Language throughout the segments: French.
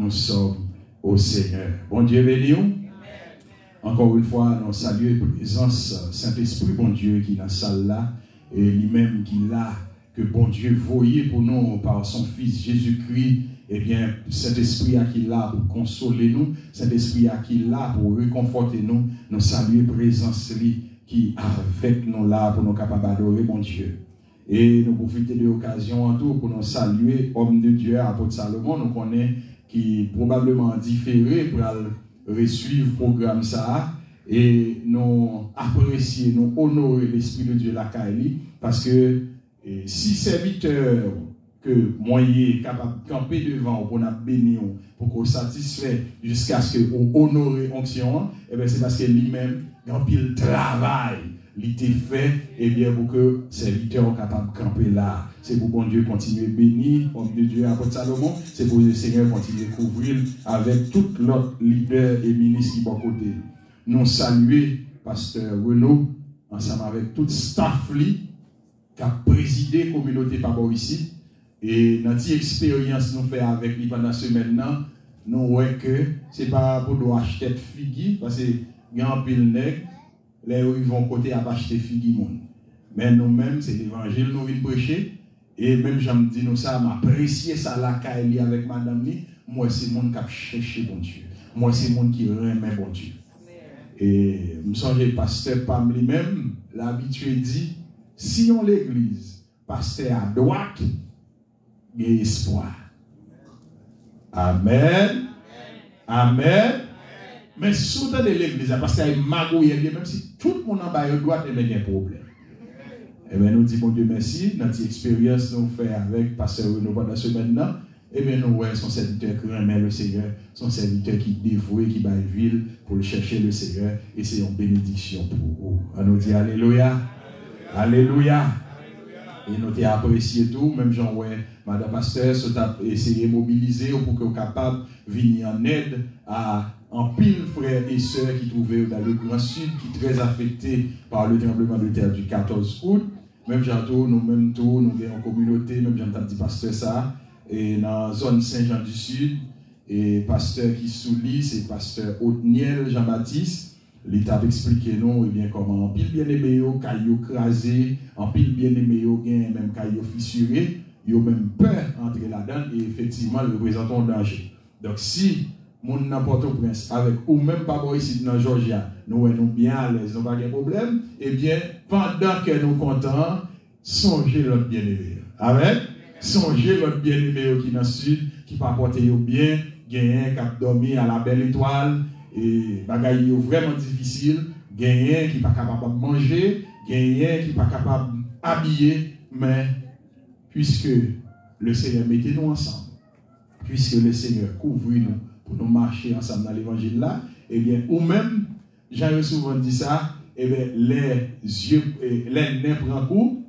nous sommes au Seigneur. Bon Dieu béni. Encore une fois, nous saluons la présence Saint-Esprit, bon Dieu, qui est dans la salle là, et lui-même qui est là, que bon Dieu voyait pour nous par son Fils Jésus-Christ, eh bien, cet esprit qui est là pour consoler nous, cet esprit qui est là pour réconforter nous, nous saluer présence qui est avec nous là pour nous capables d'adorer mon Dieu. Et nous profiter de l'occasion en tout pour nous saluer, homme de Dieu, apôtre Salomon, nous connaissons qui probablement différé pour suivre le programme ça et nous apprécier, nous honorer l'Esprit de Dieu la parce que si serviteur que moyen capable de camper devant pour nous bénir, pour qu'on satisfait jusqu'à ce qu'on honore l'onction, et bien c'est parce que lui-même, il a travail, était fait, et bien pour que serviteur soit capable de camper là. C'est pour bon Dieu continuer à bénir, homme de Dieu apôtre Salomon, c'est pour le Seigneur continuer à couvrir avec tout l'autre leader et ministre qui sont à côté. Nous saluer pasteur Renaud, ensemble avec tout staff qui a présidé la communauté par ici. Et notre expérience nous fait avec lui pendant ce maintenant, nous voyons que ce n'est pas pour nous acheter de figues, parce où ils vont côté à acheter figues. Mais nous-mêmes, c'est l'évangile nous venons prêcher. Et même, j'aime dire nous ça, m'apprécier ça là, avec madame, moi, c'est monde qui a cherché bon Dieu. Moi, c'est monde qui remet bon Dieu. Et je me souviens, pasteur Pam lui-même, l'habitué dit, si on l'église, pasteur à droite, il y a espoir. Amen. Amen. Mais surtout de l'église, parce qu'il y a magouille, même si tout le monde en bas droite, il y a un problème. Et bien, nous disons, mon Dieu, merci. Notre expérience nous fait avec Pasteur Renaud pendant ce maintenant. Et bien, nous voyons son serviteur qui remet le Seigneur, son serviteur qui dévoué, qui va ville pour chercher le Seigneur. Et c'est une bénédiction pour vous. On nous dit Alléluia. Alléluia. Et nous avons apprécié tout, même Jean, ouais, Madame Pasteur, essayé de mobiliser pour que capable de venir en aide à un pile frères et sœurs qui trouvaient dans le Grand Sud, qui très affectés par le tremblement de terre du 14 août. Même Janto, nous même tout, nous avons en communauté, même j'entends dit pasteur ça, et dans la zone Saint-Jean du Sud, et pasteur qui soulit, c'est pasteur Hauteniel Jean-Baptiste. L'État expliqué nous, et eh bien, comment en pile bien aimé, caillou crasé, en pile bien aimé, même caillou fissuré, ils ont même peur d'entrer là-dedans, et effectivement, ils représentent un danger. Donc, si mon n'importe où prince avec ou même pas ici dans Georgia nous sommes bien à l'aise nous pas de problème. Eh bien pendant que nous contents songez l'autre bien-aimé. Amen? Songez l'autre bien-aimé qui dans le sud qui pas porter bien gagner qui a dormi à la belle étoile. Et bagaille vraiment difficile. Gagner qui pas capable de manger gagner qui pas capable d'habiller mais puisque le Seigneur mettez nous ensemble puisque le Seigneur couvre nous pour nous marcher ensemble dans l'évangile là, eh bien, ou même, j'ai souvent dit ça, eh bien, les yeux, eh, les nez prennent coup,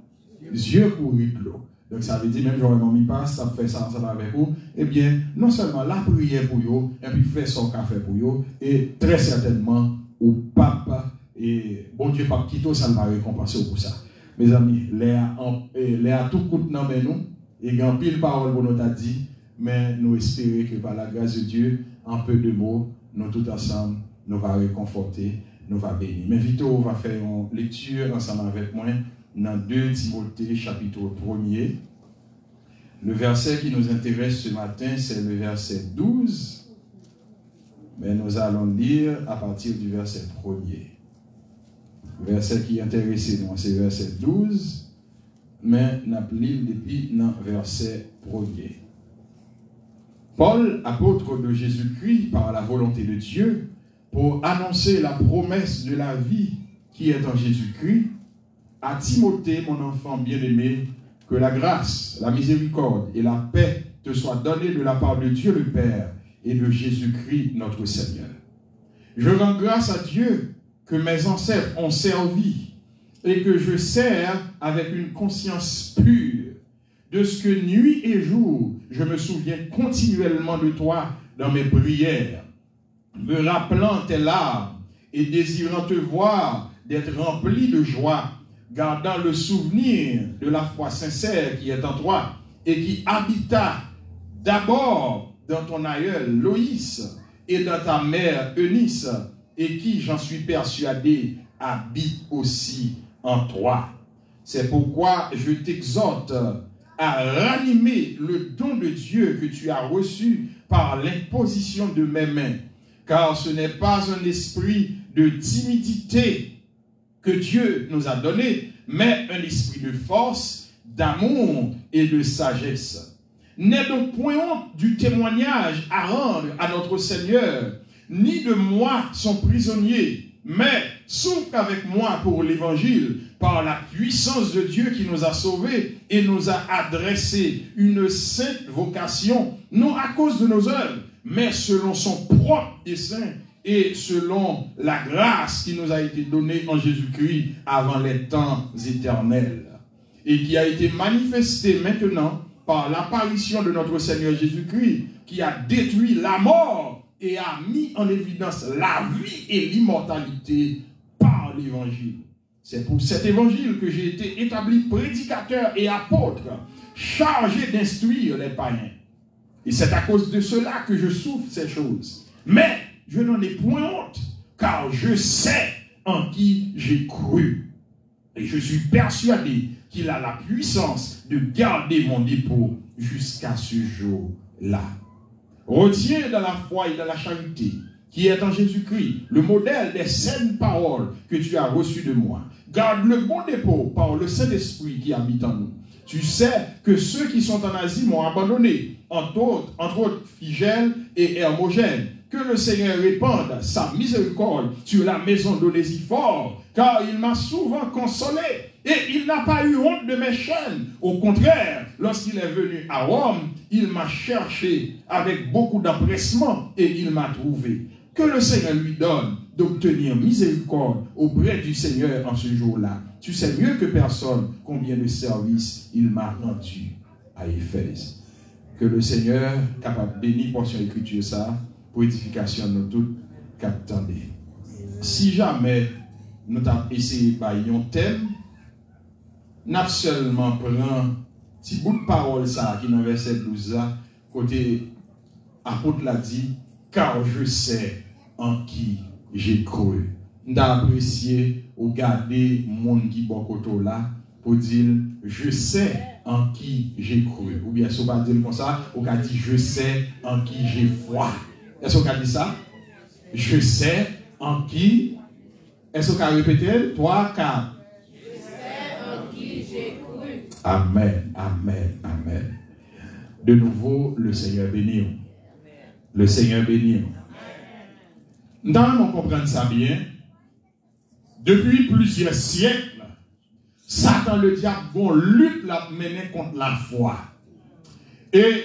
yeux courent l'eau. Donc ça veut dire, même j'aurais mis pas, ça fait ça ensemble avec vous, eh bien, non seulement la prière pour vous, et puis faire son café pour vous, et très certainement, au pape, et bon Dieu, pape Kito, ça va récompenser pour ça. Mes amis, les a eh, tout coup de nous, et grand pile parole pour nous t'a dit, mais nous espérons que par la grâce de Dieu, en peu de mots, nous tous ensemble, nous va réconforter, nous va bénir. Mais Vito va faire une lecture ensemble avec moi dans 2 Timothée chapitre 1er. Le verset qui nous intéresse ce matin, c'est le verset 12. Mais nous allons lire à partir du verset 1er. Le verset qui est intéressé, c'est le verset 12. Mais nous avons depuis le verset 1er. Paul, apôtre de Jésus-Christ par la volonté de Dieu, pour annoncer la promesse de la vie qui est en Jésus-Christ, à Timothée, mon enfant bien-aimé, que la grâce, la miséricorde et la paix te soient données de la part de Dieu le Père et de Jésus-Christ notre Seigneur. Je rends grâce à Dieu que mes ancêtres ont servi et que je sers avec une conscience pure de ce que nuit et jour, je me souviens continuellement de toi dans mes prières, me rappelant tes larmes et désirant te voir d'être rempli de joie, gardant le souvenir de la foi sincère qui est en toi et qui habita d'abord dans ton aïeul Loïs et dans ta mère Eunice, et qui, j'en suis persuadé, habite aussi en toi. C'est pourquoi je t'exhorte à ranimer le don de Dieu que tu as reçu par l'imposition de mes mains, car ce n'est pas un esprit de timidité que Dieu nous a donné, mais un esprit de force, d'amour et de sagesse. N'est donc point honte du témoignage à rendre à notre Seigneur, ni de moi son prisonnier, mais souffre avec moi pour l'évangile par la puissance de Dieu qui nous a sauvés et nous a adressé une sainte vocation, non à cause de nos œuvres, mais selon son propre dessein et selon la grâce qui nous a été donnée en Jésus-Christ avant les temps éternels et qui a été manifestée maintenant par l'apparition de notre Seigneur Jésus-Christ qui a détruit la mort et a mis en évidence la vie et l'immortalité par l'évangile. C'est pour cet évangile que j'ai été établi prédicateur et apôtre, chargé d'instruire les païens. Et c'est à cause de cela que je souffre ces choses. Mais je n'en ai point honte, car je sais en qui j'ai cru. Et je suis persuadé qu'il a la puissance de garder mon dépôt jusqu'à ce jour-là. Retiens dans la foi et dans la charité qui est en Jésus-Christ, le modèle des saines paroles que tu as reçues de moi. Garde le bon dépôt par le Saint-Esprit qui habite en nous. Tu sais que ceux qui sont en Asie m'ont abandonné, entre autres, entre autres et Hermogène. Que le Seigneur répande sa miséricorde sur la maison d'Onésiphore, car il m'a souvent consolé et il n'a pas eu honte de mes chaînes. Au contraire, lorsqu'il est venu à Rome, il m'a cherché avec beaucoup d'empressement et il m'a trouvé. Que le Seigneur lui donne d'obtenir miséricorde auprès du Seigneur en ce jour-là. Tu sais mieux que personne combien de services il m'a rendu à Éphèse. Que le Seigneur, capable bénir portion écriture ça, pour édification de nous tous, qu'attendez. Si jamais nous avons essayé par un thème, nous seulement pris petit bout de parole ça qui est dans verset 12 là, côté apôtre l'a dit, car je sais en qui j'ai cru. Nous apprécié ou garder monde qui est là pour dire je sais en qui j'ai cru. Ou bien si on va dire comme ça, on va dire je sais en qui j'ai foi. Est-ce qu'on a dit ça? Je sais en qui? Est-ce qu'on a répété? 3, 4. Je sais en qui j'ai cru. Amen, amen, amen. De nouveau, le Seigneur bénit. Le Seigneur bénit. Nous devons comprendre ça bien. Depuis plusieurs siècles, Satan le diable vont lutte la mener contre la foi. Et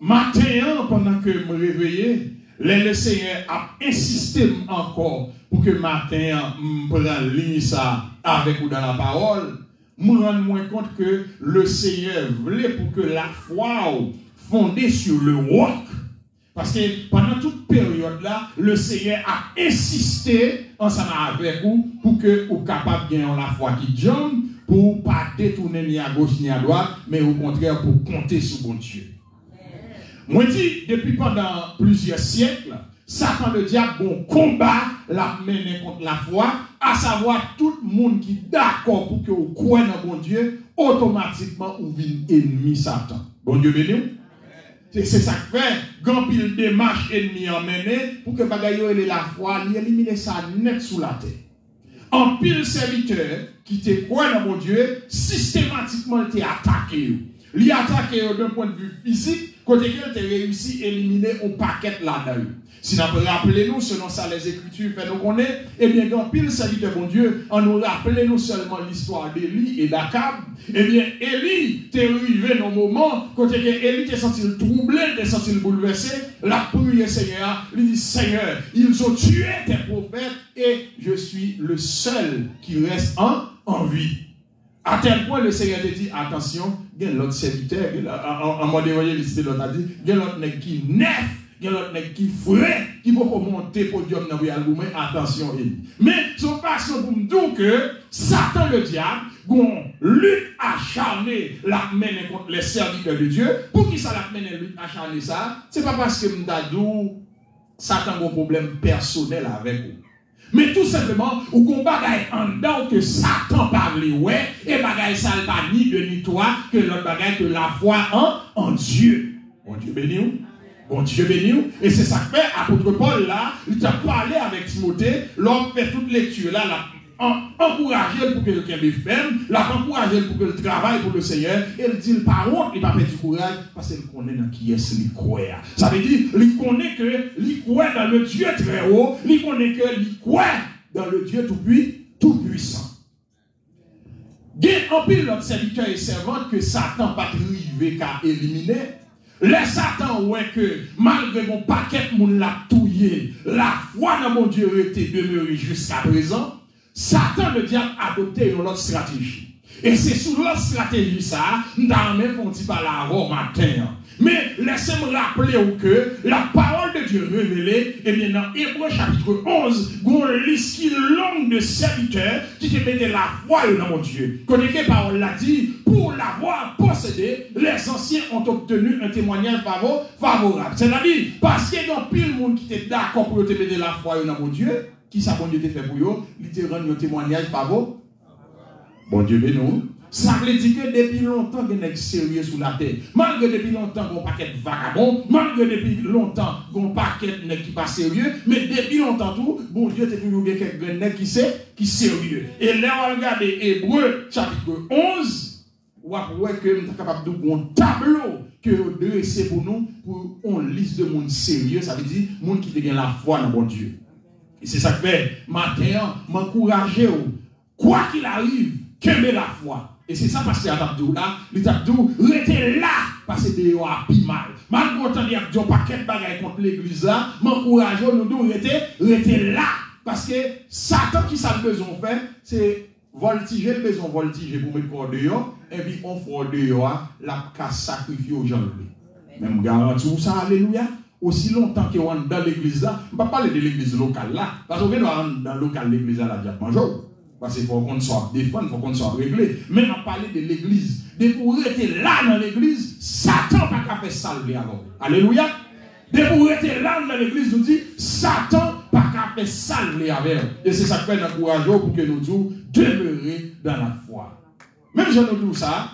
matin, pendant que je me réveillais, le Seigneur a insisté encore pour que matin, je prenne ligne ça avec vous dans la parole. Je me rends moins compte que le Seigneur voulait pour que la foi fondée sur le roc. Parce que pendant toute période là, le Seigneur a insisté ensemble avec vous pour que vous capable de gagner la foi qui jambe, pour pas détourner ni à gauche ni à droite, mais au contraire pour compter sur bon Dieu. Moi, dis, depuis pendant plusieurs siècles, Satan le diable, bon combat la contre la foi, à savoir tout le monde qui est d'accord pour que vous croyez dans bon Dieu, automatiquement, vous venez ennemi Satan. Bon Dieu béni. Se sak fe, gampil demache enmi anmene pou ke bagay yo ele la fwa, li elimine sa net sou la te. Anpil serviteur ki te kwen an mon die, sistematikman te atake yo. Li atake yo d'un point de vue fizik, kote ke te reyousi elimine ou paket la da yo. Si nous rappelons nous, selon ça, les Écritures fait nous connaître, eh bien, dans pile de bon Dieu, on nous rappelle nous seulement l'histoire d'Élie et d'Akab. Eh bien, Élie t'est arrivé dans le moment, que Élie t'est senti troublé, t'est senti bouleversé, la prière Seigneur, il dit Seigneur, ils ont tué tes prophètes et je suis le seul qui reste en, en vie. À tel point, le Seigneur te dit, attention, il y a l'autre serviteur, en mode évangéliste, l'autre a dit, il y a l'autre qui neuf, gen lot nek ki vre, ki pou pou monte podyom nan wè alou, men atensyon el. Men, sou fason pou mdou ke, Satan le diable, goun lut acharne la menen kont le serviteur de Diyo, pou ki sa la menen lut acharne sa, se pa paske mdadou, Satan goun problem personel avek ou. Men tout sepleman, ou kon bagay an dan ke satan pavle we, e bagay salpa ni de ni toa, ke lot bagay ke la fwa an, an Diyo. Bon Diyo beni ou? Bon Dieu béni Et c'est ça que fait, apôtre Paul là, il t'a parlé avec Timothée, l'homme fait toute lecture là, là encourager pour que le ferme, l'a encourager pour que le travail pour le Seigneur, et il dit par honte, il pas fait du courage, parce qu'il connaît dans qui est ce croit. Ça veut dire, il connaît que, il croit dans le Dieu très haut, il connaît que, il croit dans le Dieu tout, puissant. Il y a un pile notre serviteur et servante que Satan pas arrivé qu'à éliminer. Les Satan, ouais, que malgré mon paquet, mon l'a la foi dans mon Dieu était demeurée jusqu'à présent. Satan, le diable, a adopté une autre stratégie. Et c'est sous l'autre stratégie, ça, nous avons fait par la matin. Mais laissez-moi rappeler que la parole de Dieu révélée, eh bien, dans Hébreu chapitre 11, il y a une liste longue de serviteurs qui te mettent la foi dans mon Dieu. Connaissez parole l'a dit, pour l'avoir possédé, les anciens ont obtenu un témoignage favorable. C'est-à-dire, parce qu'il y a pile de monde qui était d'accord pour te mettre la foi dans mon Dieu, qui ça bon Dieu te fait pour il te rend un témoignage favorable. Bon Dieu béni ça veut dire que depuis longtemps, il y a des sérieux sous la terre. Malgré depuis longtemps, il y a un paquet de vagabonds. Malgré depuis longtemps, il y a un paquet de sérieux. Mais depuis longtemps, tout, bon Dieu, c'est toujours quelques qui c'est qui sérieux. Et là, on regarde Hébreu, chapitre 11, on voit que nous sommes capables de faire un tableau que dresser pour nous, pour une liste de monde sérieux. Ça veut dire, monde qui devient la foi dans mon Dieu. Et c'est ça que fait, matin, m'encourager, quoi qu'il arrive, qu'aimer la foi? E se sa pase an Abdou la, li Abdou rete la pase de yo api mal. Man kontan li Abdou paket bagay kont l'Eglise la, man kourajo nou dou rete, rete la. Paske satan ki sa l'bezon fè, se voltije l'bezon voltije pou men korde yo, evi on forde yo a, la ka sakrifyo jan li. Men m garanti ou sa, aleluya, osi lontan ki yo an dan l'Eglise la, m pa pale de l'Eglise lokal la, paske ou gen yo an dan lokal l'Eglise la diak manjou. Parce qu'il faut qu'on soit défendu, il faut qu'on soit réglé. Mais on parle de l'église. De pour être là dans l'église, Satan n'a pas fait salver avant. Alléluia. De pour être là dans l'église, nous dit, Satan n'a pas fait salver avec. Et c'est ça qui fait encourageant pour que nous nous demeurer dans la foi. Même je nous dis ça,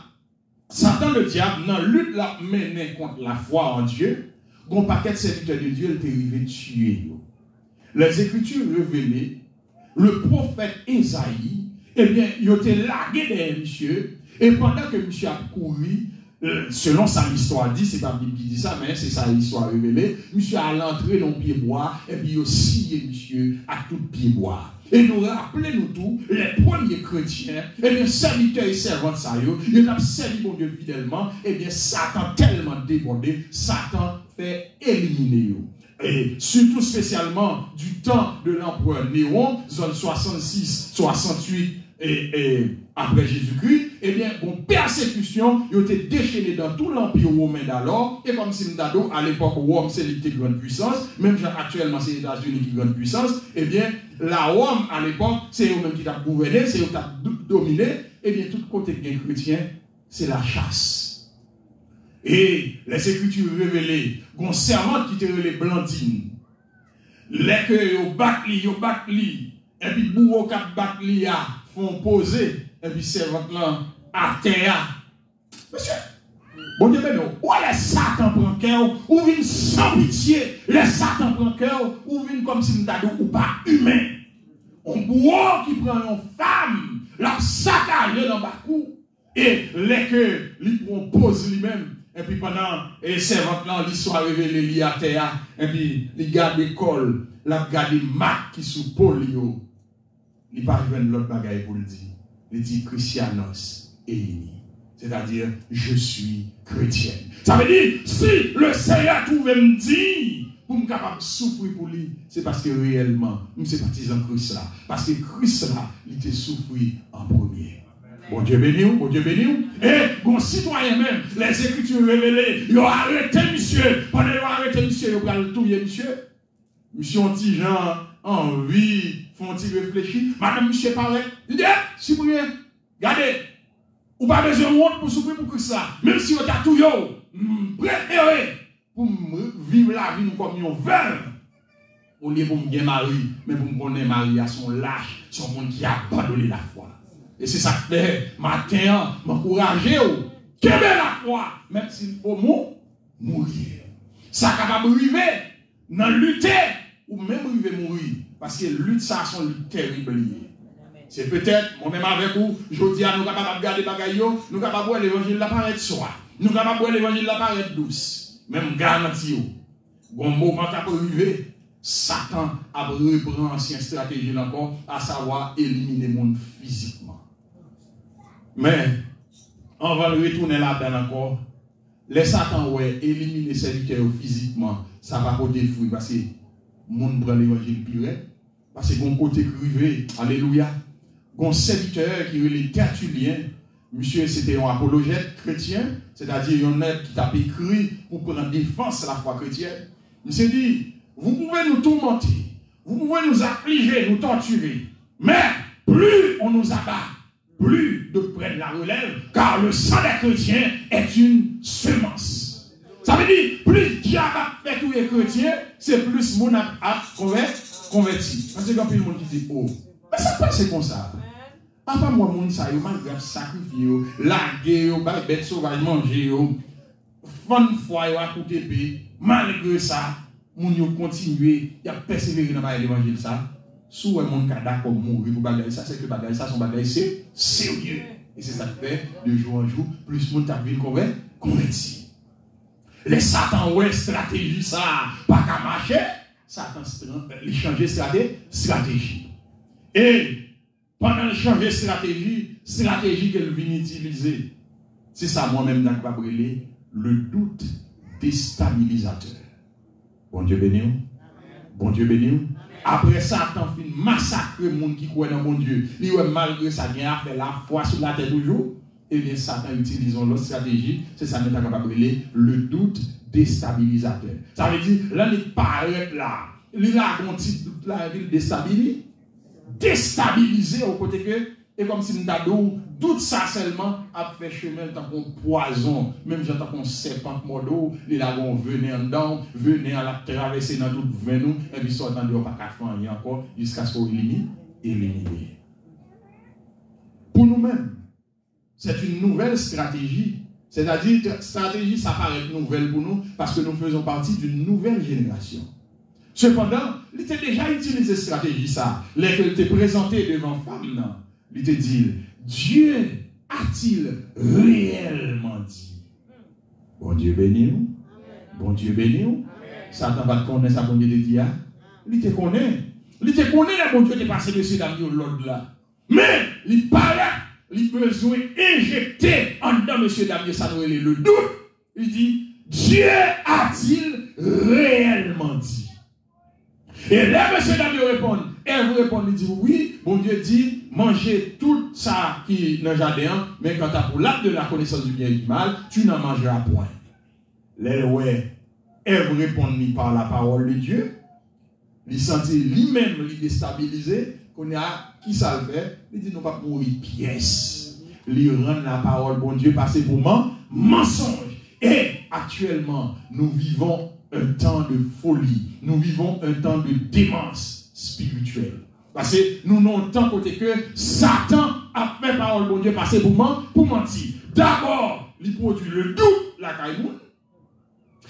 Satan le diable, dans lutte menée contre la foi en Dieu, un paquet de serviteurs de Dieu, il est arrivé tuer. Les Écritures révélées le prophète Esaïe, eh bien, il était largué derrière monsieur, et pendant que monsieur a couru, euh, selon sa histoire dit, c'est pas Bible qui dit ça, mais c'est sa histoire révélée, monsieur a l'entrée dans le pied bois, et puis il a scié monsieur à tout pied bois. Et nous rappelons nous tous, les premiers chrétiens, eh bien, serviteurs et servantes, ça ils ont servi mon Dieu fidèlement, eh bien, Satan tellement débordé, Satan fait éliminer eux et surtout spécialement du temps de l'empereur Néron, zone 66, 68 et, après Jésus-Christ, eh bien, une persécution, il été déchaîné dans tout l'empire romain d'alors, et comme si Mdado, à l'époque, Rome, c'est une grande puissance, même actuellement, c'est les États-Unis qui grande puissance, eh bien, la Rome, à l'époque, c'est eux-mêmes qui ont gouverné, c'est eux qui ont dominé, eh bien, tout côté des chrétiens, c'est la chasse. Et les écritures révélées, gon servante qui te relè blandine, lè ke yo bat li, yo bat li, epi bou wok ap bat li a, fon pose, epi servante lan, a te a. Monsye, bon diè ben yo, ou a lè satan pran kè ou, ou vin san pitié, lè satan pran kè ou, ou vin kom si mdadou ou pa humè. On bou wok ki pran yon fam, la satan lè nan bakou, e lè ke li pran pose li mèm, epi panan, e servant lan, li sou a revele li a teya, epi li gade kol, la gade mak ki sou pol yo, li parven lot bagay pou li di, li di Christianos Eini, c'est-à-dire, je suis chrétienne. Ça veut dire, si le Seigneur trouvait me dire, pou m kapap soufri pou li, se paske reyelman, m se patizan Christ la, paske Christ la, li te soufri an premier. Bon Dieu béni, bon Dieu béni. Et bon citoyen même, les écritures révélées, ils ont arrêté monsieur. Pendant qu'ils ont arrêté monsieur, ils ont tout monsieur. Monsieur gens, envie, font-ils réfléchir. Madame monsieur paraît, il dit, eh, Cyprien, Regardez, ou pas besoin de honte pour souffrir pour que ça. Même si on t'a tout yo, préféré pour vivre la vie comme une veuve. Au lieu pour me bien mari, mais pour me connaître mari à son lâche, son monde qui a abandonné la foi. E se sa kte mater, m'enkouraje ou, kebe la fwa, men si pou moun, mouri. Sa kapab rive, nan lute, ou men rive mouri. Paske lute sa son lute terrible. Se petet, moun men avek ou, jodi an nou kapab ap gade bagay yo, nou kapab wè l'Evangile la paret soa. Nou kapab wè l'Evangile la paret douz. Men m'garanti ou, goun moun kant ap rive, Satan ap repran ansyen strategi lankon, a sawa elimine moun fizikman. Mais, on va le retourner là-dedans encore. Les Satan, ouais, éliminer serviteurs physiquement, ça va porter fruit parce que le monde prend l'évangile pire. Parce que mon côté crivé, alléluia un serviteur qui est les Tertullien. Monsieur, c'était un apologète chrétien, c'est-à-dire un homme qui t'a écrit pour prendre défense la foi chrétienne. Monsieur dit, vous pouvez nous tourmenter, vous pouvez nous affliger, nous torturer, mais plus on nous abat, plus de près de la relève, car le sang des chrétiens est une semence. Ça veut dire, plus diable a fait tous les chrétiens, c'est plus mon a converti. Parce que quand le monde dit, oh, mais ça passe comme ça. Ah, Papa, moi, mon ça, malgré sacrifié, largué, bête sauvage, manger, fond foi, à couper, malgré ça, mon yo continuer, il a persévéré dans l'évangile ça. Sou moun ka d'accord mourir pour bagaille ça, c'est que bagaille ça, son bagaille c'est sérieux. Et c'est ça qui fait, de jour en jour, plus moun t'a vu converti. Les Satan, ouais, stratégie ça, pas qu'à marcher, Satan, il change stratégie. Et, pendant le changer de stratégie, stratégie qu'elle vient utiliser, c'est ça moi-même dans le le doute déstabilisateur. Bon Dieu béni. Bon Dieu béni. Après Satan fin massacrer les gens qui croient dans mon Dieu. Il malgré ça, il a fait la foi sur la tête toujours. Et bien, Satan utilise l'autre stratégie, c'est ça nous capable le doute déstabilisateur. Ça veut dire, là, il paraît là. Il a un petit doute là, il déstabilise au côté que, et comme si nous avons tout ça seulement a fait chemin tant qu'on poison, même j'entends qu'on serpent modo, il a venir en dedans, venir à la traverser dans toute venou, et puis sortant de pas faire encore, jusqu'à ce qu'on élimine, éliminer. Pour nous-mêmes, c'est une nouvelle stratégie. C'est-à-dire, stratégie, ça paraît nouvelle pour nous, parce que nous faisons partie d'une nouvelle génération. Cependant, il était déjà utilisé stratégie, ça. Lorsqu'il était présenté devant femme, il était dit, Dieu a-t-il réellement dit? Bon Dieu béni. Bon Dieu béni. Satan va connaître sa bonne de dire. Il te connaît. Il te connaît, le bon Dieu qui est passé dessus dans l'autre là. Mais, il paraît, il besoin d'injecter en dedans, monsieur Damien, ça le doute. Il dit, Dieu a-t-il réellement dit? Et là, monsieur Dame répond, elle vous répond, il dit oui, bon Dieu dit, mangez tout ça qui est dans le mais quand tu as pour l'acte de la connaissance du bien et du mal, tu n'en mangeras point. Là, ouais, elle vous répond par la parole de Dieu, il sentit lui-même, il déstabilisé, qu'on a, qui ça le fait, il dit, non pas pour pièce. Il rend la parole, bon Dieu, passer pour moi, mensonge. Et actuellement, nous vivons un temps de folie. Nous vivons un temps de démence spirituelle. Parce que nous n'avons tant que Satan a fait parole de Dieu passer pour, pour mentir. D'abord, il produit le doute, la caille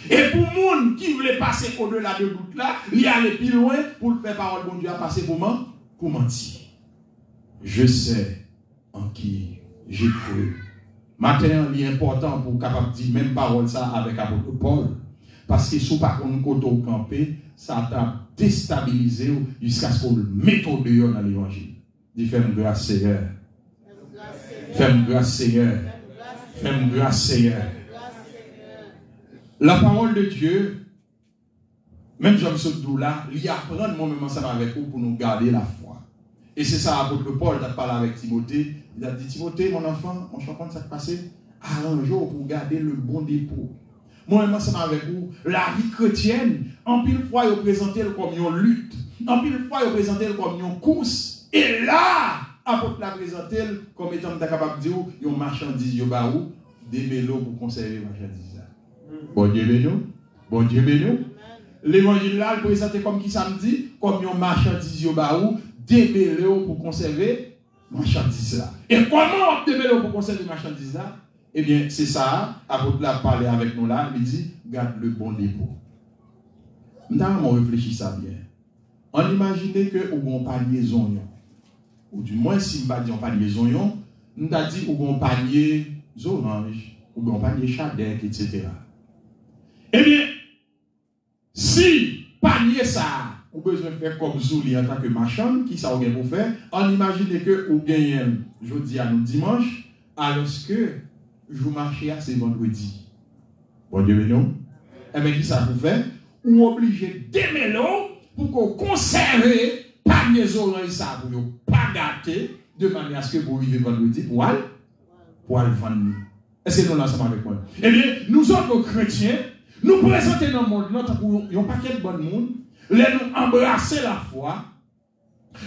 et pour monde qui voulait passer au-delà de doute là, il allait plus loin pour faire parole de Dieu à passer pour, pour mentir. Je sais en qui j'ai cru. Maintenant, il est important pour capable dire même parole ça avec apôtre Paul. Parce que si pas qu'on côté campé, ça t'a déstabilisé jusqu'à ce qu'on le mette au dehors dans l'évangile. Dis fais-moi grâce Seigneur. Fais-moi grâce Seigneur. Fais-moi grâce Seigneur. La parole de Dieu, même Jean Soudou là, il apprend moi-même ensemble avec vous pour nous garder la foi. Et c'est ça, apôtre Paul a parlé avec Timothée. Il a dit Timothée, mon enfant, mon champion, ça passé, arrange-vous pour garder le bon dépôt moi-même ensemble avec vous, la vie chrétienne, en pile fois, il présenté comme une lutte. En pile fois, il présenté comme une course. Et là, apôtre l'a présenté comme étant capable de dire, une marchandise, yo ba ou, des mélos pour conserver marchandise. là. Bon Dieu béni. Bon Dieu béni. L'évangile là, le présenté comme qui samedi, comme une marchandise, yo ba ou, des mélos pour conserver marchandise là. Et comment mélos pour conserver marchandise là? Ebyen, eh se sa, apote la pale avek nou la, mi di, gade le bon depo. Mta an moun reflechi sa byen. An imagine ke ou gon panye zon yon. Ou du mwen si mba di an panye zon yon, mta di ou gon panye zoranj, ou gon panye chadek, etc. Ebyen, eh si panye sa, ou bezwen fè kom zou li an tanke machan, ki sa ou gen pou fè, an imagine ke ou gen yon jodi an ou dimanj, alos ke je marche c'est vendredi. Bon Dieu, non? Eh bien, qui ça vous fait? Ou d'aimer l'eau pour qu'on conserve panier orange ça pour pas gâter de manière à ce que vous vivez vendredi pour aller pour aller vendre. Est-ce que nous l'ensemble avec moi? Eh bien, nous autres chrétiens, nous présentons dans le monde, nous avons pas quel bon monde, les nous embrasser la foi,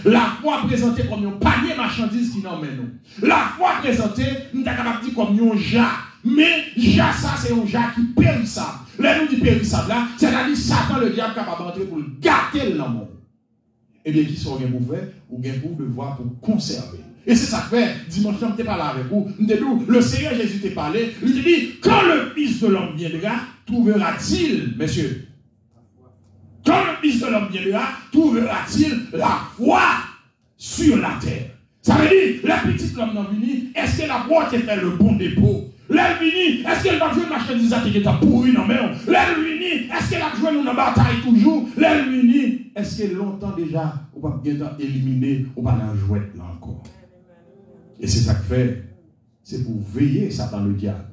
la foi présentée comme un panier marchandise qui nous emmène nous. La foi présentée, nous sommes capables de dire comme un jas. Mais jas, ça, c'est un jas qui périssable. Là, nous dit périssable là, c'est-à-dire Satan, le diable, capable d'entrer pour gâter monde. Eh bien, qui sont pour faire? Ou bien pour le voir pour conserver. Et c'est ça que fait, dimanche, je n'étais pas là avec vous. Le Seigneur Jésus t'a parlé. Il dit, quand le Fils de l'homme viendra, trouvera-t-il, messieurs, quand le Fils de l'homme viendra, trouvera-t-il la foi sur la terre? Ça veut dire, la petite l'homme n'a venu, est-ce que la boîte fait le bon dépôt? L'aile vini, est-ce qu'elle va jouer marchandise qui est pourri non mais L'aile vini, est-ce qu'elle a joué dans la bataille toujours? L'aile vini, est-ce qu'elle longtemps déjà, ou pas bien éliminer, ou pas la jouer là encore? Et c'est ça que fait, c'est pour veiller Satan le diable.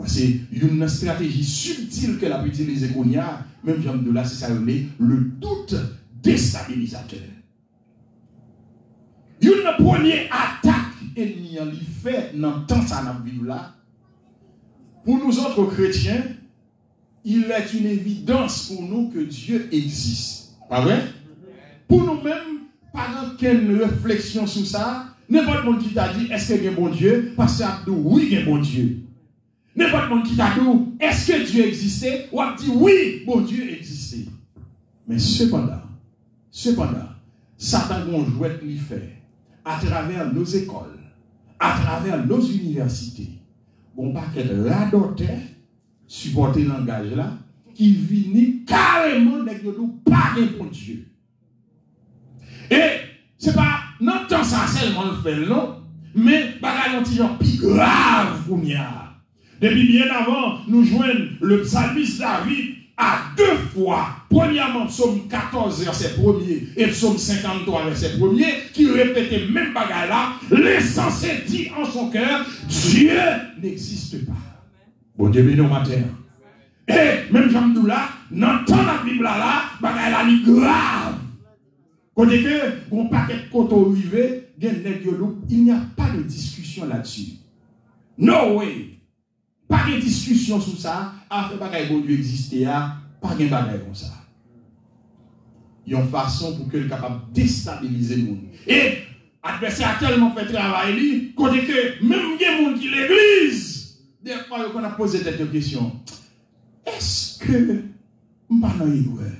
Parce une stratégie subtile qu'elle a utilisée qu'on y a, même Jean de là, c'est ça, le doute déstabilisateur. Une première attaque ennemi en lui fait dans le temps ça n'a vivre là. Pour nous autres chrétiens, il est une évidence pour nous que Dieu existe. Pas vrai? Pour nous-mêmes, par quelle réflexion sur ça, n'importe qui t'a dit, est-ce qu'il y a un bon Dieu? Parce que oui, il y a un bon Dieu. Nè pat moun ki takou, eske Diyo egziste? Ou ap di, oui, moun Diyo egziste. Men sepanda, sepanda, satan goun jwet li fè, a traver nos ekol, a traver nos universite, goun paket la dotè, supporte langaj la, ki vini kareman dek yo nou pake pou Diyo. E, se pa, nan tan sa selman fè lò, men non? baga yon ti jan pi grav pou mi a. Depuis bien avant, nous joignons le psalmiste David à deux fois. Premièrement, psaume 14, verset 1er, et psaume 53, verset 1er, qui répétait même bagarre là, l'essentiel dit en son cœur, Dieu n'existe pas. Bon Dieu béni matin. Et même Jean là, dans la Bible là, bagarre là, est grave. Côté que, bon paquet de côté arrivé, il n'y a pas de discussion là-dessus. No way. pa gen diskusyon sou sa, afe bagay bon diyo egziste ya, pa gen bagay kon sa. Yon fason pou ke l kapab destabilize moun. E, adversè a telman fè travay li, kote ke mèm gen moun ki l'eglize, der pa yo kon a pose tete kèsyon. Eske mpa nan yon wè?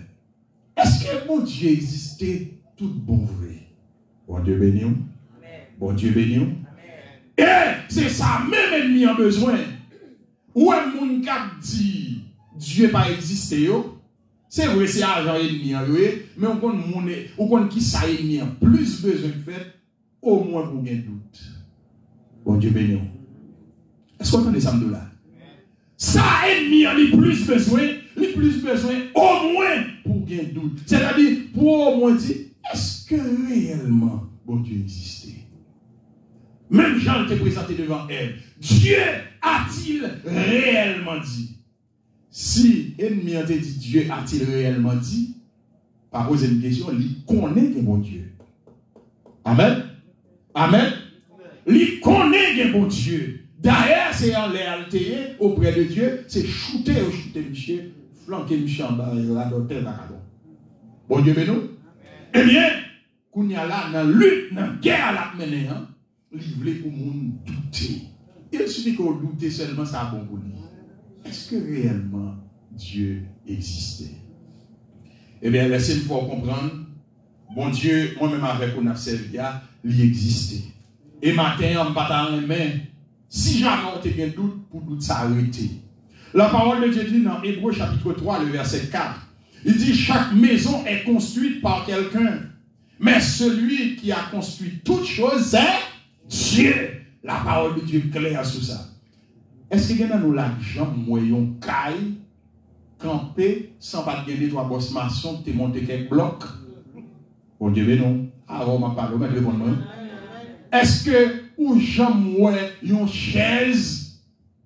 Eske bon diyo egziste tout bon vre? Bon diyo beni ou? Bon diyo beni ou? E, se sa mèm enmi an bezwen. Ou un monde qui dit Dieu pas existé c'est vrai c'est argent ennemi mais on connaît on connaît qui ça ennemi plus besoin de faire au moins pour gagner doute. Bon Dieu béni. Est-ce qu'on entend ça là? Ça ennemi a plus besoin, il plus besoin au moins pour gagner doute. C'est-à-dire pour au moins dire est-ce que réellement bon Dieu existait? Même Jean était présenté devant elle. Dieu a-t-il réellement dit? Si ennemi a dit Dieu a-t-il réellement dit? Par poser une question, il connaît que bon Dieu. Amen. Amen. Il connaît que bon Dieu. D'ailleurs, c'est en l'altérer auprès de Dieu, c'est shooter ou shooter Michel, flanquer Michel en bas, la docteur Bon Dieu, mais nous? Eh bien, qu'on y a là, dans la lutte, dans la guerre à la mener, hein, livrer pour monde douter. Il suffit qu'on doute seulement, ça bon pour. Est-ce que réellement Dieu existait? Eh bien, laissez-moi comprendre. Bon Dieu, moi-même avec on a il existait. Et matin, on pas main. Si jamais on a un doute, pour doute s'arrêter. La parole de Dieu dit dans Hébreu chapitre 3, le verset 4. Il dit, chaque maison est construite par quelqu'un. Mais celui qui a construit toute chose, c'est Dieu. La parole de Dieu est claire sur ça. Est-ce que nous l'argent moyen caille, camper, sans pas gagner trois bosses maçons, te monter quelques blocs? Bon Dieu, mais non. Ah, on m'a parlé, on m'a Est-ce que, ou jamais une chaise,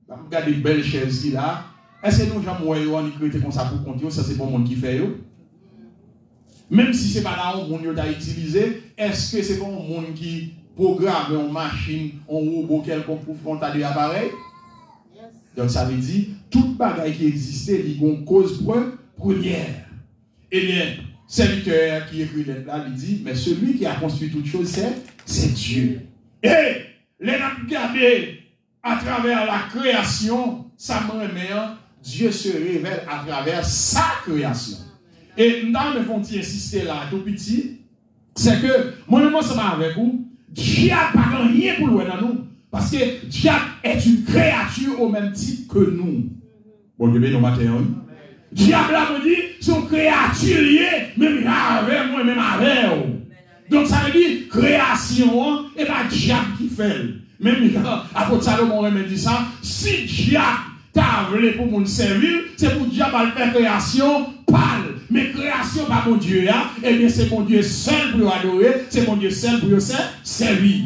regardez une belle chaise qui là, est-ce que nous jamais on écrit comme ça pour compter, ça c'est le monde qui fait yo? Même si ce n'est pas là où on a utilisé, est-ce que c'est pour le monde qui programme une machine, un robot quelconque pour frontaler l'appareil? Donc ça veut dire, toute bagaille qui existait, il y a une cause première. Eh bien, serviteur qui écrit là, il dit, mais celui qui a construit toute chose, c'est Dieu. Et les regarder à travers la création, ça me Dieu se révèle à travers sa création. Et nous avons insister là, tout petit, c'est que, moi-même, ça avec vous, diable n'a rien pour loin dans nous. Parce que diable est une créature au même titre que nous. Bon, Dieu béni, matin. Diable là me dit, son créature liée, même avec moi, même avec vous. Donc ça veut dire création, et pas diable qui fait. Même apôtre Salomon même dit ça, si diable t'a voulu pour mon servir, c'est pour diable à faire création, parle. Mais création par mon Dieu, hein? eh bien c'est mon Dieu seul pour adorer, c'est mon Dieu seul pour servir.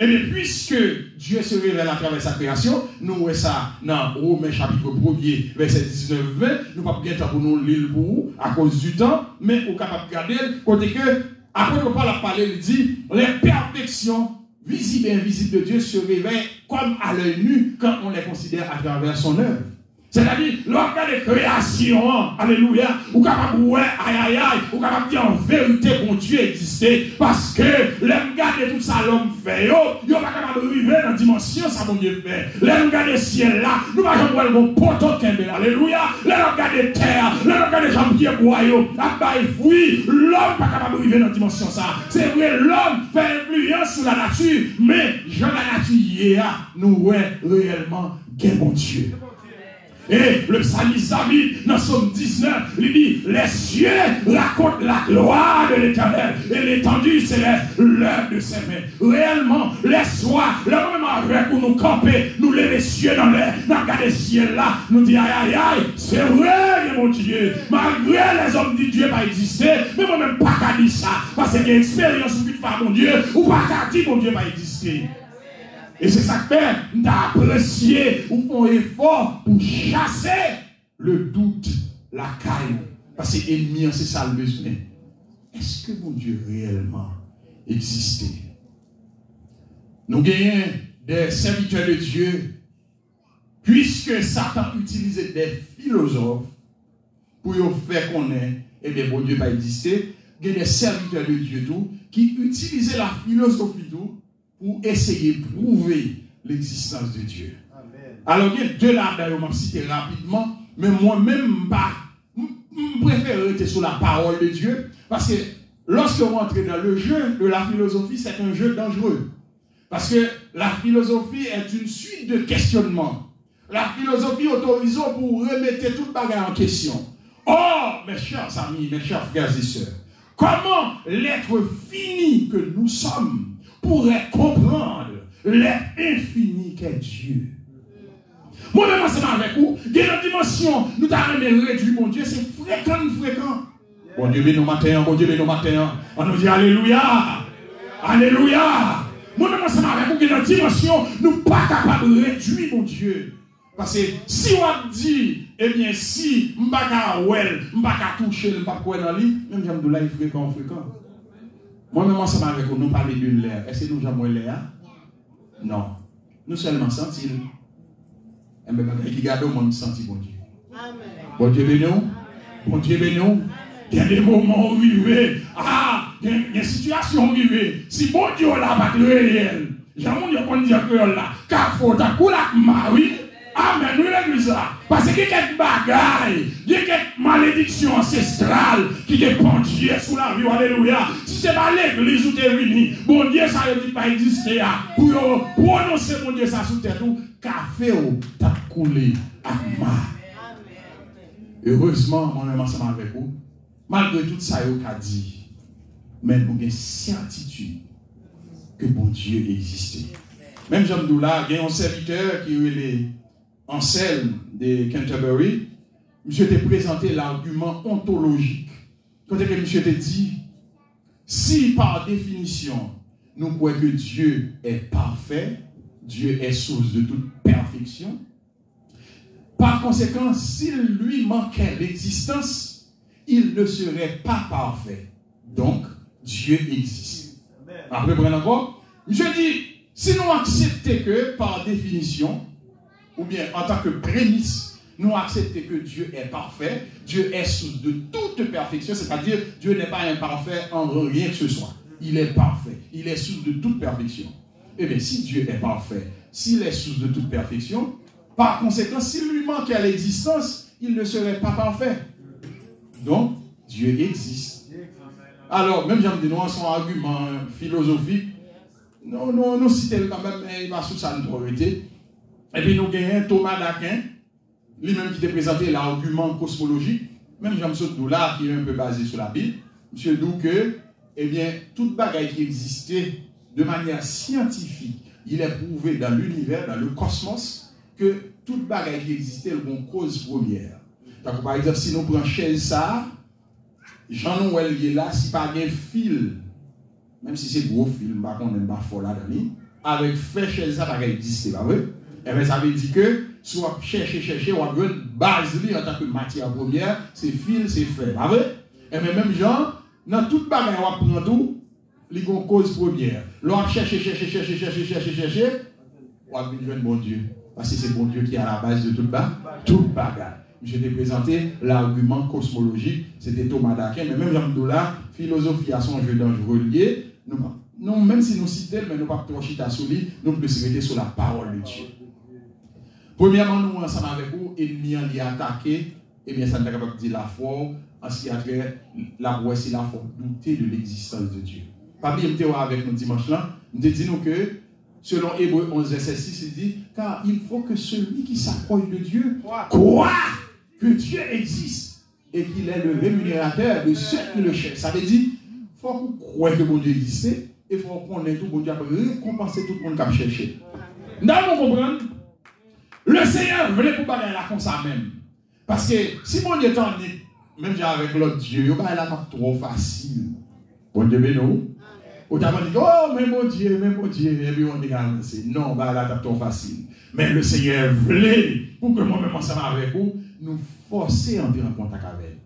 Et bien, puisque Dieu se révèle à travers sa création, nous voyons ça dans Romains chapitre 1 verset 19-20. Nous ne pouvons pas pour nous lire pour à cause du temps, mais nous capable de garder, côté que, après nous parle parler, il dit, les perfections visibles et invisibles de Dieu se révèlent comme à l'œil nu quand on les considère à travers son œuvre. C'est-à-dire, a des créations, alléluia, ou capable ouais, aïe aïe aïe, ou capable dire en vérité mon Dieu existait, parce que l'homme garde tout ça l'homme fait, yo, yo pas capable de vivre dans la dimension ça mon Dieu fait. L'homme garde le ciel là, nous pas jamais voir le poteau kembe, alléluia, l'homme garde terre, l'homme garde yo, la baille fruit, l'homme pas capable de vivre dans la dimension ça. C'est vrai, l'homme fait influence sur la nature, mais Jean la nature, nous ouais réellement quel bon Dieu. Et le psalmiste David, dans Somme 19, il dit, les cieux racontent la gloire de l'éternel. Et l'étendue, c'est l'œuvre de ses mains. Réellement, les soirs, le avec où nous camper, nous lever les cieux dans l'air, regarder le ciel là, nous dire, aïe aïe aïe, c'est vrai, mon Dieu. Malgré les hommes dit Dieu pas exister, mais moi-même pas qu'à dire ça. Parce que une expérience où faire mon Dieu, ou pas qu'à dire mon Dieu pas exister. Et c'est ça que fait d'apprécier ou font effort pour chasser le doute, la caille. Parce que l'ennemi, c'est ça le. Est-ce que mon Dieu réellement existait? Nous gagnons des serviteurs de Dieu, puisque Satan utilisait des philosophes pour faire connaître, et bien, mon Dieu pas existé. Il y a des serviteurs de Dieu qui utilisaient la philosophie tout pour essayer de prouver l'existence de Dieu. Alors, il y a deux là, d'ailleurs, je citer rapidement, mais moi-même, pas, je préfère rester sur la parole de Dieu, parce que lorsque vous entrez dans le jeu de la philosophie, c'est un jeu dangereux. Parce que la philosophie est une suite de questionnements. La philosophie autorise pour remettre toute bagarre en question. Oh, mes chers amis, mes chers frères et sœurs, comment l'être fini que nous sommes pourrait comprendre l'infini qu'est Dieu. Moi-même, ensemble avec vous, il y a une dimension, nous avons réduit, mon Dieu, c'est fréquent, fréquent. Bon Dieu, nous matin, bon Dieu, nous matin. On nous dit Alléluia. Alléluia. Moi-même, ensemble avec vous, il y a une dimension, nous ne pas capables de réduire, mon Dieu. Parce que si on dit, eh bien, si je ne suis pas well, je ne pas toucher, je ne pas dans lui, même j'aime de là, fréquent, fréquent. Moi-même, ensemble avec vous, nous parlons d'une l'air. Est-ce que nous avons l'air Non. Nous seulement sentir. Et bien, qui garde bon Dieu. Bon Dieu béni Bon Dieu béni Il y a des moments où il veut. Ah il y a une situation arrivée. Si bon Dieu là pas de réel, j'ai Dieu qu'on dit que là, car faut ta coula mari. Amen, nous l'église là. Parce que quelques bagailles, il y a quelques malédictions ancestrales qui sous la vie. Alléluia. Si ce n'est pas l'église où tu es bon Dieu, ça ne dit pas exister. Pour prononcer mon Dieu ça sous terre, tout, café ou t'a coulé ma. Heureusement, moi-même ensemble avec vous, malgré tout ça, il a dit, mais nous avons certitude que bon Dieu existait. Même Jean Doula, il y a un serviteur qui est Anselme de Canterbury, monsieur t'a présenté l'argument ontologique. Quand que monsieur t'a dit, si par définition, nous croyons que Dieu est parfait, Dieu est source de toute perfection, par conséquent, s'il lui manquait l'existence, il ne serait pas parfait. Donc, Dieu existe. Après, encore? Monsieur dit, si nous acceptons que, par définition, ou bien en tant que prémisse, nous acceptons que Dieu est parfait, Dieu est source de toute perfection, c'est-à-dire Dieu n'est pas imparfait en rien que ce soit. Il est parfait, il est source de toute perfection. Eh bien, si Dieu est parfait, s'il est source de toute perfection, par conséquent, s'il lui manque à l'existence, il ne serait pas parfait. Donc, Dieu existe. Alors, même j'aime dire, son argument philosophique, non, non, nous citons quand même, mais il va sous sa autorité. epi nou genyen Thomas d'Aquin, li menm ki te prezante l'argument kosmologik, menm jan msot nou la, ki yon pe base eh sou la bil, msye nou ke, ebyen, tout bagay ki egziste de manya scientifique, il est prouvé dans l'univers, dans le cosmos, que toute bagaille qui existait, elle bon cause première. Donc, par exemple, si nous prenons chaise ça, Jean-Noël est là, si par un fil, même si c'est gros fil, par contre, on n'aime pas fort là, avec fait chaise ça, bagaille existait, pas vrai? Eh bien, ça veut dire que, soit chercher, chercher, on a une base en tant que matière première, c'est fil, c'est fait, pas vrai? Eh bien, même Jean, dans toute bagaille, on prend tout, il y une cause première. L'on chercher, chercher, chercher, chercher, chercher, chercher, on a de bon Dieu. Parce que c'est bon Dieu qui est à la base de tout bas, tout bagarre. Je t'ai présenté l'argument cosmologique, c'était Thomas d'Aquin, mais même Jean Doula, philosophie à son jeu dangereux lié, nous, même si nous citons, mais nous ne pas trop chita sur lui, nous pouvons se mettre sur la parole de Dieu. Premièrement, nous, ensemble avec vous, ennemis en attaqué, et eh bien, ça ne pas dire la foi, en ce qui a trait, la foi, c'est la foi, douter de l'existence de Dieu. Pas bien, avec nous dimanche là, nous disons que Selon Hébreu 11, verset 6, il dit, car il faut que celui qui s'approche de Dieu croit que Dieu existe et qu'il est le rémunérateur de ceux qui le cherchent. Ça veut dire, il faut qu'on croit que bon Dieu existe et il faut qu'on ait tout bon Dieu récompenser tout le monde qui a cherché. Nous comprendre Le Seigneur voulait pour parler là comme ça même. Parce que si mon Dieu t'en est, même avec l'autre Dieu, il va pas trop facile. Bon Dieu, mais nous. Ou t'as dit, oh, mais mon Dieu, mais mon Dieu, et puis on dit, non, bah là, t'as trop facile. Mais le Seigneur voulait, pour que moi-même ensemble avec vous, nous forcer à entrer en contact avec elle.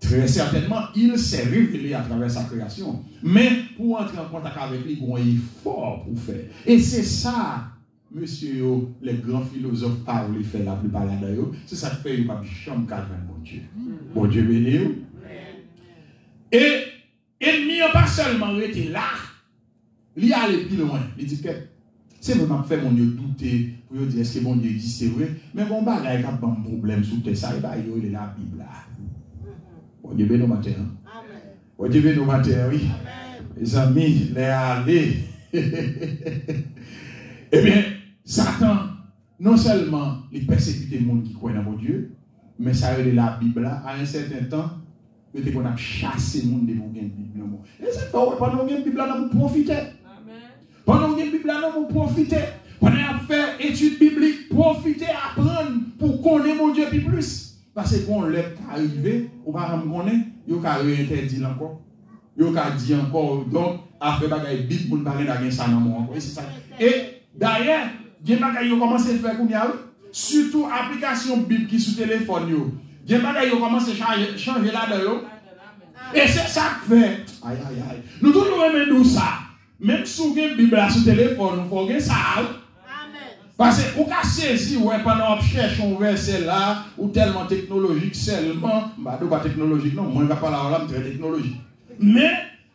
Très certainement, il s'est révélé à travers sa création. Mais pour entrer en contact avec lui, il un effort pour faire. Et c'est ça, Monsye yo, le gran filozof pa ou li fè la pli pala da yo, se sa fè yo pa bi chanm kalven bon Diyo. Mm-hmm. Bon Diyo bene yo. E, enmi yo pa selman rete la, li ale pi loin, li di ket. Se mwen ap fè moun yo doute, pou yo di eske moun yo di se vre, men moun ba la e kap ban problem sou te sa, e ba yo le la bib la. Bon Diyo bene yo mater. Bon Diyo bene yo mater, oui. Mes ami, le ale. E ben, Satan, non seulement il persécute le monde qui croit dans mon Dieu, mais ça a la Bible là, à un certain temps, mais qu'on a chassé le monde de mon Bible. Et c'est pas pendant que Bible là, nous profiter. Pendant que Bible là, nous profiter. Pendant qu'on fait études bibliques, profiter, apprendre pour connaître mon Dieu plus. Parce qu'on l'est arrivé, on va me connaître, il y a réinterdit encore. Il y a dit encore, donc, après bagaille Bible, pour ne pas rien ça dans mon encore. Et d'ailleurs, il y a des qui ont commencé à faire comme Surtout application Bible qui sur téléphone. Il y a des qui ont commencé à changer là-dedans. Et c'est ça que fait. Aïe, aïe, aïe. Nous tous nous aimons ça. Même si vous avez une Bible sur le téléphone, vous faut ça. Parce que vous pouvez saisir, ouais, pendant que cherche un verset là, ou tellement technologique seulement, bah, pas technologique, non, moi, je ne vais pas là, très technologique. Mais,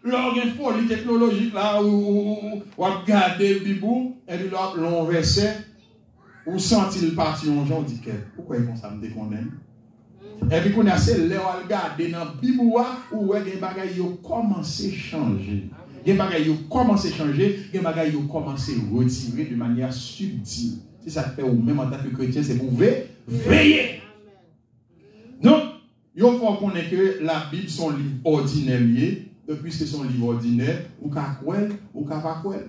lor gen foli teknologik la, ou wap gade bibou, e di lor lon vese, ou santi l pati yon jan, di ke, pou kwen sa mde? E konen se le wal gade nan bibou wa, ou we gen bagay yo komanse chanje. Gen bagay yo komanse chanje, gen bagay yo komanse retire de manya subtil. Si sa fe ou men manta ke kretien, se pou ve, veye. Don, yo fwa konen ke la bib son liv ordinelye, Depuis que son livre ordinaire, ou ka kwel, ou ka pa kwel.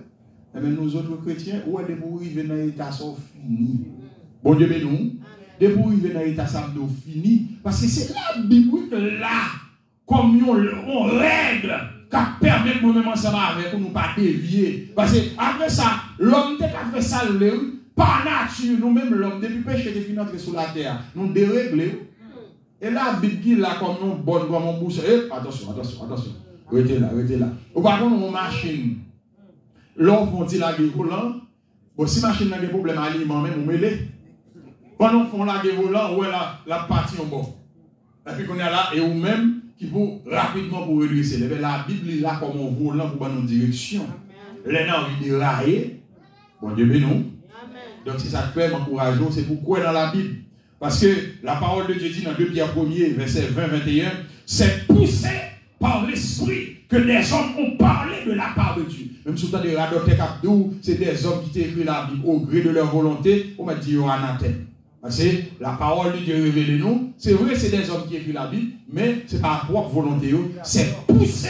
Eh bien, nous autres chrétiens, ou est pour arriver dans l'état sont fini. Bon Dieu, mais nous, de pour arriver dans l'état ça fini. Parce que c'est la Bible là, comme on, on règle, qui permet de nous-mêmes ensemble avec nous pas dévier. Parce que après ça, l'homme qui a fait ça, par nature, nous-mêmes, l'homme, depuis péché, de entrer sur la terre, nous dérégler. Et la Bible là, comme nous, bonne, comme on bouche, eh, attention, attention, attention. Rete la, rete la. Ou pa kon nou machin, lò fon ti lage volan, ou si machin nan gen problem aliman men, ou me le. Pan nou fon lage volan, ou e la, la pati yon bon. La pi kon ya la, e ou men, ki pou rapidman pou redrese. Leve la Bibli la komon volan pou ban nou direksyon. Le nan vide raye, bon diebe nou. Donk si sa kwe m'encourajon, se pou kwe nan la Bib. Paske la parol de Dieu di nan 2 Pierre 1er, verset 20-21, se pousse par l'esprit que des hommes ont parlé de la part de Dieu. Même si vous avez radoté Abdou, c'est des hommes qui t'écrivent la Bible au gré de leur volonté, on va dire anathème. Parce que la parole de Dieu révèle nous, c'est vrai, c'est des hommes qui écrivent la Bible, mais c'est pas propre volonté, c'est poussé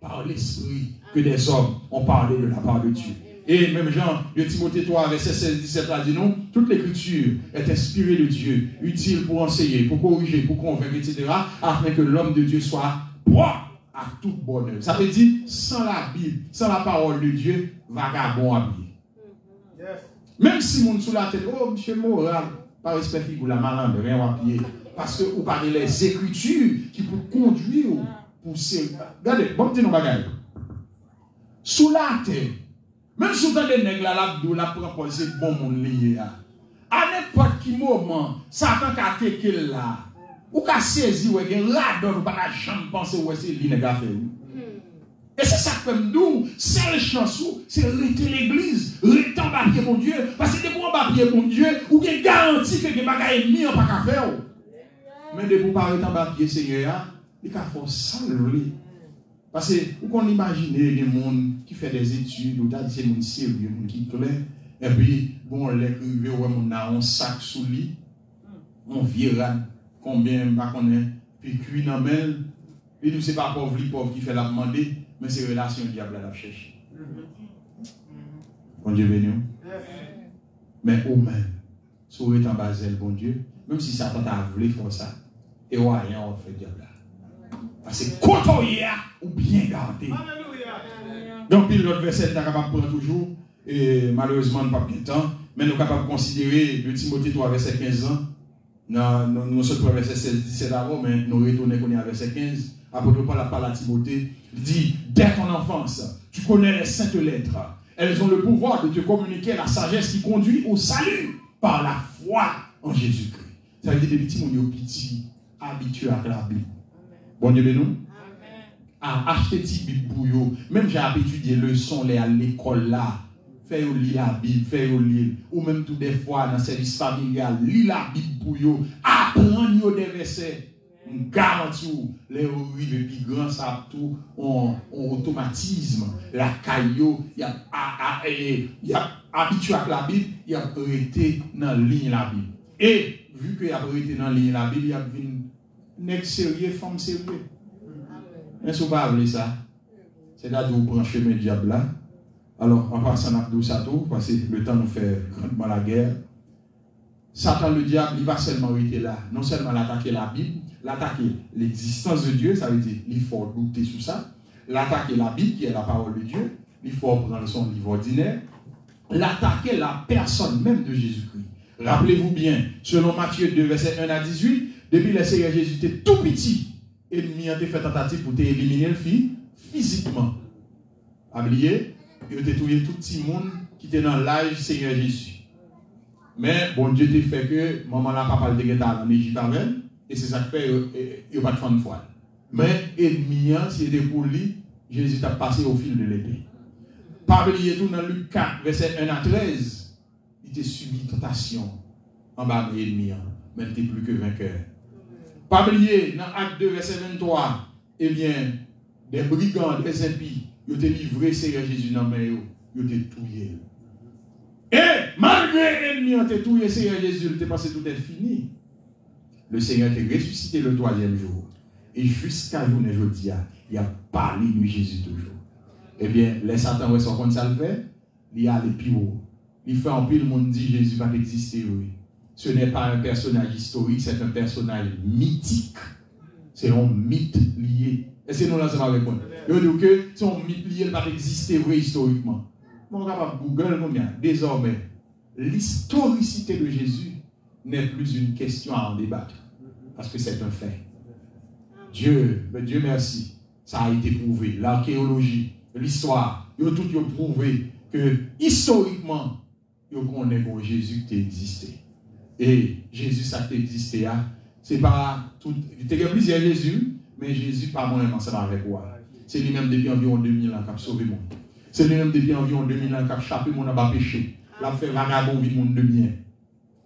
par l'esprit que des hommes ont parlé de la part de Dieu. Et même Jean de Timothée 3, verset 16, 17, a dit non, toute l'écriture est inspirée de Dieu, utile pour enseigner, pour corriger, pour convaincre, etc., afin que l'homme de Dieu soit propre à tout bonheur. Ça veut dire, sans la Bible, sans la parole de Dieu, vagabond habillé. Yes. Même si mon sous la tête, oh, monsieur Moral, pas respect pour la malandre, rien à pied. Parce que vous parlez les écritures qui vous conduire, pour ces. Regardez, bon petit nous bagaille. Sous la tête, même sous dans les nègres, la la proposer bon monde lié. À n'importe quel moment, Satan a attaqué là. Ou ka sezi wè gen ladon ou pa la jan panse wè se li nega fe ou. Hmm. E se sa fèm nou, sel chansou, se rete l'eglise, rete an bapye moun die, pase de pou an bapye moun die, ou gen garanti ke gen bagay mi an pa ka fe ou. Men de pou pa rete an bapye seye ya, li ka fò salve li. Pase ou kon imagine gen moun ki fè des etude, ou ta di se moun seri, moun ki kle, e pi bon lèk rive wè moun nan an sak sou li, moun viran. Combien pas connaît puis cuit dans mel et nous c'est pas pauvre li pauvre qui fait la demander mais c'est relation diable à la chercher bon Dieu béni mais au même si vous êtes en basel bon Dieu même si Satan t'a voulu faire ça et rien on fait diable. Parce que quand ou bien gardé. Donc puis l'autre verset est capable de prendre toujours et malheureusement pas de temps mais nous sommes capables de considérer le Timothée 3 verset 15 ans non, non, sommes verset 16, 17 avant, mais nous retournons qu'on est à verset 15. Apôtre Paul la parole à Timothée, dit, dès ton enfance, tu connais les saintes lettres. Elles ont le pouvoir de te communiquer la sagesse qui conduit au salut par la foi en Jésus-Christ. Ça veut dire, des petits, mon petit, habitué à la Bible. Bon Dieu, nous. À acheter des Bible pour Même j'ai étudié le son à l'école là Fè yo li la bib, fè yo li. Ou mèm tout de fwa nan servis familial, li la bib pou yo, apren yo de vese. M garanti ou, le yo rive pi gran sa ap tou, on, on otomatizme. La kay yo, yap apitu ak la bib, yap rete nan lin la bib. E, vu ke yap rete nan lin la bib, yap vin nek serye, fam serye. Mè sou pa avle sa. Se da di ou pran cheme diabla, Alors, en passant à Abdou Sato, parce que le temps nous fait grandement la guerre, Satan, le diable, il va seulement rester là. Non seulement l'attaquer la Bible, l'attaquer l'existence de Dieu, ça veut dire il faut douter sur ça. L'attaquer la Bible, qui est la parole de Dieu, il faut prendre son livre ordinaire. L'attaquer la personne même de Jésus-Christ. Rappelez-vous bien, selon Matthieu 2, verset 1 à 18, depuis le Seigneur Jésus était tout petit, ennemi a fait tentative pour t'éliminer le fils physiquement. Oubliez, yo te touye touti moun ki te nan laj Seigneur Jésus. Men, bon, Diyo te fè ke maman la papal euh, de gen tal an Egypt anvel, e se sak fè yo pat fan fwa. Men, edmiyan, si ete pou li, Jésus ta pase yo fil de l'épée. Pabli etou nan Luke 4, verset 1 à 13, il te subi tentation an ba edmiyan, men te plu ke vankèr. Pabliye nan Acte 2, verset 23, eh bien, des brigands, des impis, ils ont livré Seigneur Jésus dans la main, ils ont tué. Et malgré l'ennemi ont tué Seigneur Jésus, il passé tout est fini. Le Seigneur t'a ressuscité le troisième jour. Et jusqu'à journée aujourd'hui, il a parlé de Jésus toujours. Eh bien, les Satan, ouais, son ça le fait, il y a les plus haut. Il fait en pile, le monde dit Jésus va exister, oui. Ce n'est pas un personnage historique, c'est un personnage mythique. C'est un mythe lié. Et c'est nous là, ça va répondre. Il dit que un mythe lié, va exister vrai historiquement. Mon capable Google, Désormais, l'historicité de Jésus n'est plus une question à en débattre. Parce que c'est un fait. Dieu, Dieu merci, ça a été prouvé. L'archéologie, l'histoire, ils ont tout prouvé que historiquement, ils connaissent bon Jésus qui existé. Et Jésus, ça qui existé, hein. c'est pas tout. Il y a plusieurs Jésus, mais Jésus, pas moi-même ensemble avec moi. C'est lui-même depuis environ 2000 ans qui a sauvé mon. C'est lui-même depuis environ 2000 ans qui a chapé mon à péché. L'a fait vagabond, vie monde de bien.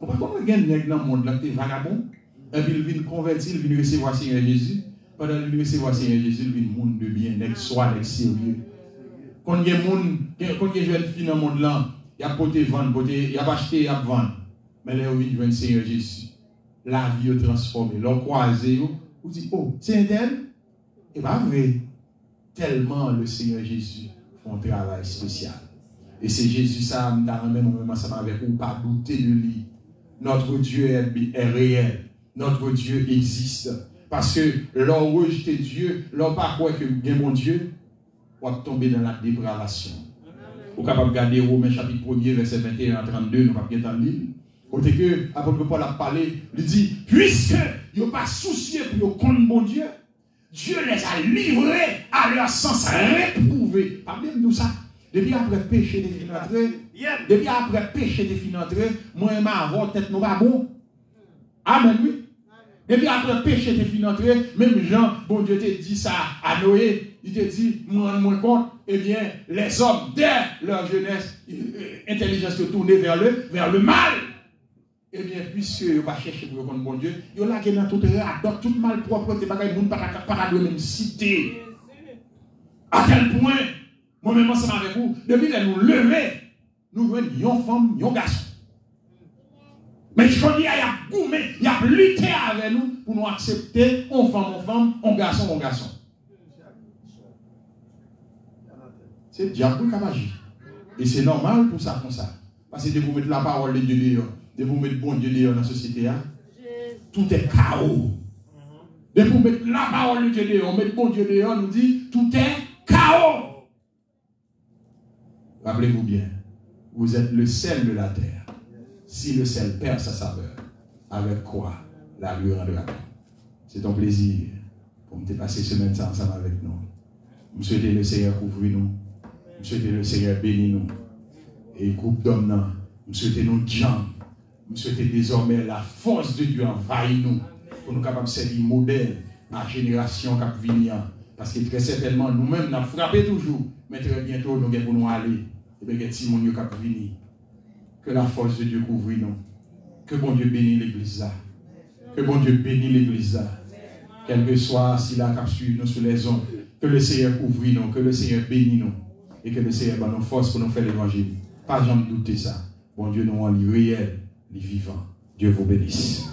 Comment il y a dans le monde là qui est vagabond, et puis il vient convertir, il vient recevoir Seigneur Jésus. Pendant qu'il recevoir Seigneur Jésus, il vient monde de bien, n'est soit, n'est sérieux. Quand il y a des jeunes filles dans le monde là, il y a porté vendre, il y a acheté, il y a vendre. Mais là, il vient Seigneur Jésus. La vie est transformée. L'on croise, vous dit, oh, c'est un tel Et bien vrai. Tellement le Seigneur Jésus fait un travail spécial. Et c'est Jésus, ça, dans le même moment, ça avec vous, pas douter de lui. Notre Dieu est, réel. Notre Dieu existe. Parce que l'on rejette Dieu, l'on pas quoi que bien mon Dieu, on va tomber dans la dépravation. Vous capable de regarder Romains chapitre 1er, verset 21 à 32, nous va bien dans l'île. Côté que l'apôtre Paul a parlé, il dit, puisque ils n'ont pas soucié pour contre mon Dieu, Dieu les a livrés à leur sens réprouvé. Pas bien nous ça. Depuis après péché des finantrés, depuis après péché des finantrés, moi et ma avons tête nous pas bon. Amen, oui. Depuis après péché des finantrés, même Jean, bon Dieu t'a dit ça à Noé, il t'a dit, moi, moi compte, eh bien, les hommes, dès leur jeunesse, euh, intelligence se tourner vers le, vers le mal. Eh bien, puisque vous pas chercher pour répondre bon Dieu, vous là dans tout donc toute malpropreté, pas de monde pas de même citer. À quel point, moi-même ensemble avec vous, depuis que nous lever, nous voyons une femme, une garçon. Mais je dis, il y a goumé, il y a lutté avec nous pour nous accepter, on femme, on femme, on garçon, on garçon. C'est le diable qui a agi. Et c'est normal pour ça, comme ça. Parce que vous mettre la parole de Dieu de vous mettre bon Dieu dehors dans la société, hein? tout est chaos. De vous mettre la parole de Dieu dehors, mettre bon Dieu dehors, nous dit tout est chaos. Rappelez-vous bien, vous êtes le sel de la terre. Si le sel perd sa saveur, avec quoi la lui rendra C'est un plaisir pour me passer ce temps ensemble avec nous. Je souhaite le Seigneur couvrir nous. Je souhaite le Seigneur bénir nous. Et groupe d'hommes, je souhaite nous gens nous souhaitons désormais la force de Dieu envahir nous pour nous capables de servir modèle à la génération qui venir. Parce que très certainement, nous-mêmes, nous frappé toujours, mais très bientôt, nous allons nous aller. Et bien, si mon Dieu venir. Que la force de Dieu couvre nous. Que bon Dieu bénisse l'église. Que bon Dieu bénisse l'église. Quel que soit si la cap nous sur les ondes. Que le Seigneur couvre nous. Que le Seigneur bénisse nous. Et que le Seigneur nous force pour nous faire l'évangile. Pas jamais douter ça. Bon Dieu nous rend réel les vivants. Dieu vous bénisse.